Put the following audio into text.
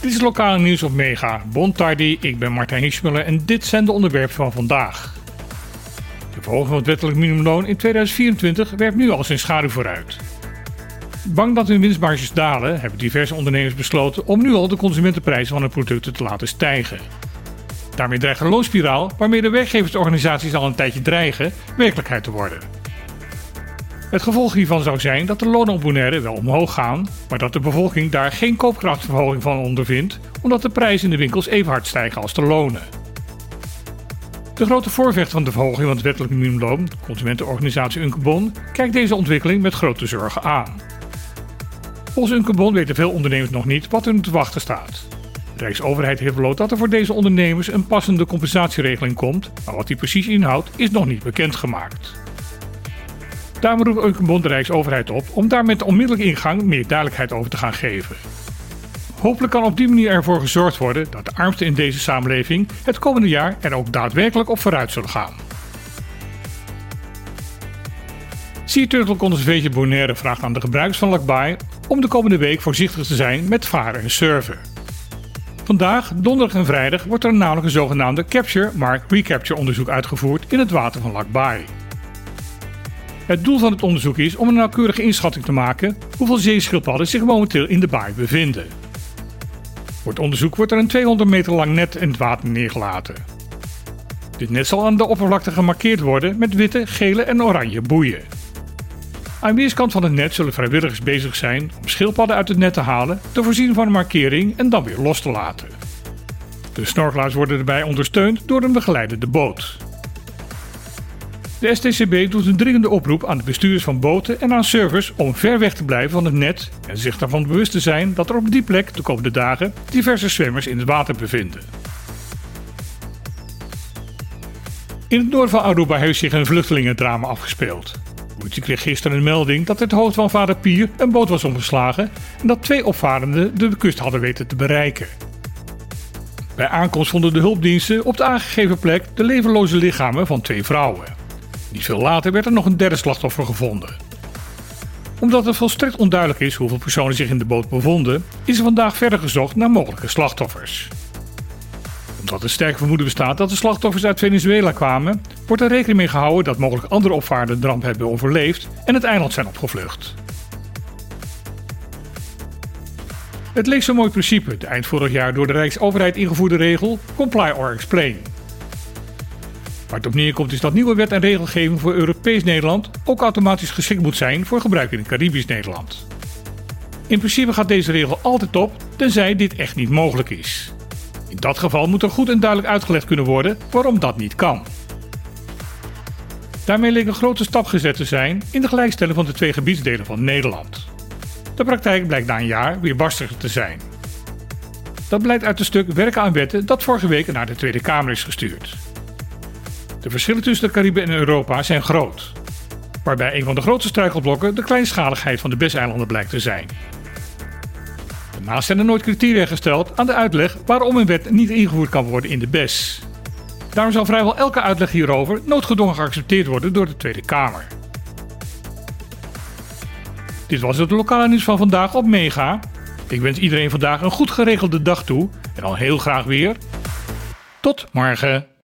Dit is lokale nieuws op Mega. Bon tardi, ik ben Martijn Hiesmuller en dit zijn de onderwerpen van vandaag. De verhoging van het wettelijk minimumloon in 2024 werpt nu al zijn schaduw vooruit. Bang dat hun winstmarges dalen, hebben diverse ondernemers besloten om nu al de consumentenprijzen van hun producten te laten stijgen. Daarmee dreigt een loonspiraal, waarmee de werkgeversorganisaties al een tijdje dreigen, werkelijkheid te worden. Het gevolg hiervan zou zijn dat de lonen op Bonaire wel omhoog gaan, maar dat de bevolking daar geen koopkrachtverhoging van ondervindt, omdat de prijzen in de winkels even hard stijgen als de lonen. De grote voorvechter van de verhoging van het wettelijk minimumloon, consumentenorganisatie Unkebon, kijkt deze ontwikkeling met grote zorgen aan. Volgens Unkebon weten veel ondernemers nog niet wat hun te wachten staat. De Rijksoverheid heeft beloofd dat er voor deze ondernemers een passende compensatieregeling komt, maar wat die precies inhoudt is nog niet bekendgemaakt. Daarom roept Unkebon de Rijksoverheid op om daar met onmiddellijke ingang meer duidelijkheid over te gaan geven. Hopelijk kan op die manier ervoor gezorgd worden dat de armsten in deze samenleving het komende jaar er ook daadwerkelijk op vooruit zullen gaan. Sea Turtle Conservation Bonaire vraagt aan de gebruikers van Lakbaai om de komende week voorzichtig te zijn met varen en surfen. Vandaag, donderdag en vrijdag wordt er namelijk een zogenaamde Capture Mark Recapture onderzoek uitgevoerd in het water van Lakbaai. Het doel van het onderzoek is om een nauwkeurige inschatting te maken hoeveel zeeschildpadden zich momenteel in de baai bevinden. Voor het onderzoek wordt er een 200 meter lang net in het water neergelaten. Dit net zal aan de oppervlakte gemarkeerd worden met witte, gele en oranje boeien. Aan weerskant van het net zullen vrijwilligers bezig zijn om schildpadden uit het net te halen, te voorzien van een markering en dan weer los te laten. De snorkelaars worden erbij ondersteund door een begeleidende boot. De STCB doet een dringende oproep aan de bestuurders van boten en aan servers om ver weg te blijven van het net en zich daarvan bewust te zijn dat er op die plek de komende dagen diverse zwemmers in het water bevinden. In het noorden van Aruba heeft zich een vluchtelingendrama afgespeeld. De politie kreeg gisteren een melding dat het hoofd van vader Pier een boot was omgeslagen en dat twee opvarenden de kust hadden weten te bereiken. Bij aankomst vonden de hulpdiensten op de aangegeven plek de levenloze lichamen van twee vrouwen. Niet veel later werd er nog een derde slachtoffer gevonden. Omdat het volstrekt onduidelijk is hoeveel personen zich in de boot bevonden, is er vandaag verder gezocht naar mogelijke slachtoffers. Omdat er sterk vermoeden bestaat dat de slachtoffers uit Venezuela kwamen, wordt er rekening mee gehouden dat mogelijk andere opvaarders de ramp hebben overleefd en het eiland zijn opgevlucht. Het leek zo'n mooi principe, de eind vorig jaar door de Rijksoverheid ingevoerde regel Comply or Explain. Waar het op neerkomt is dat nieuwe wet en regelgeving voor Europees Nederland ook automatisch geschikt moet zijn voor gebruik in Caribisch Nederland. In principe gaat deze regel altijd op, tenzij dit echt niet mogelijk is. In dat geval moet er goed en duidelijk uitgelegd kunnen worden waarom dat niet kan. Daarmee leek een grote stap gezet te zijn in de gelijkstelling van de twee gebiedsdelen van Nederland. De praktijk blijkt na een jaar weer barstiger te zijn. Dat blijkt uit het stuk Werken aan wetten dat vorige week naar de Tweede Kamer is gestuurd. De verschillen tussen de Cariben en Europa zijn groot. Waarbij een van de grootste struikelblokken de kleinschaligheid van de BES-eilanden blijkt te zijn. Daarnaast zijn er nooit criteria gesteld aan de uitleg waarom een wet niet ingevoerd kan worden in de BES. Daarom zal vrijwel elke uitleg hierover noodgedwongen geaccepteerd worden door de Tweede Kamer. Dit was het lokale nieuws van vandaag op Mega. Ik wens iedereen vandaag een goed geregelde dag toe en al heel graag weer. Tot morgen.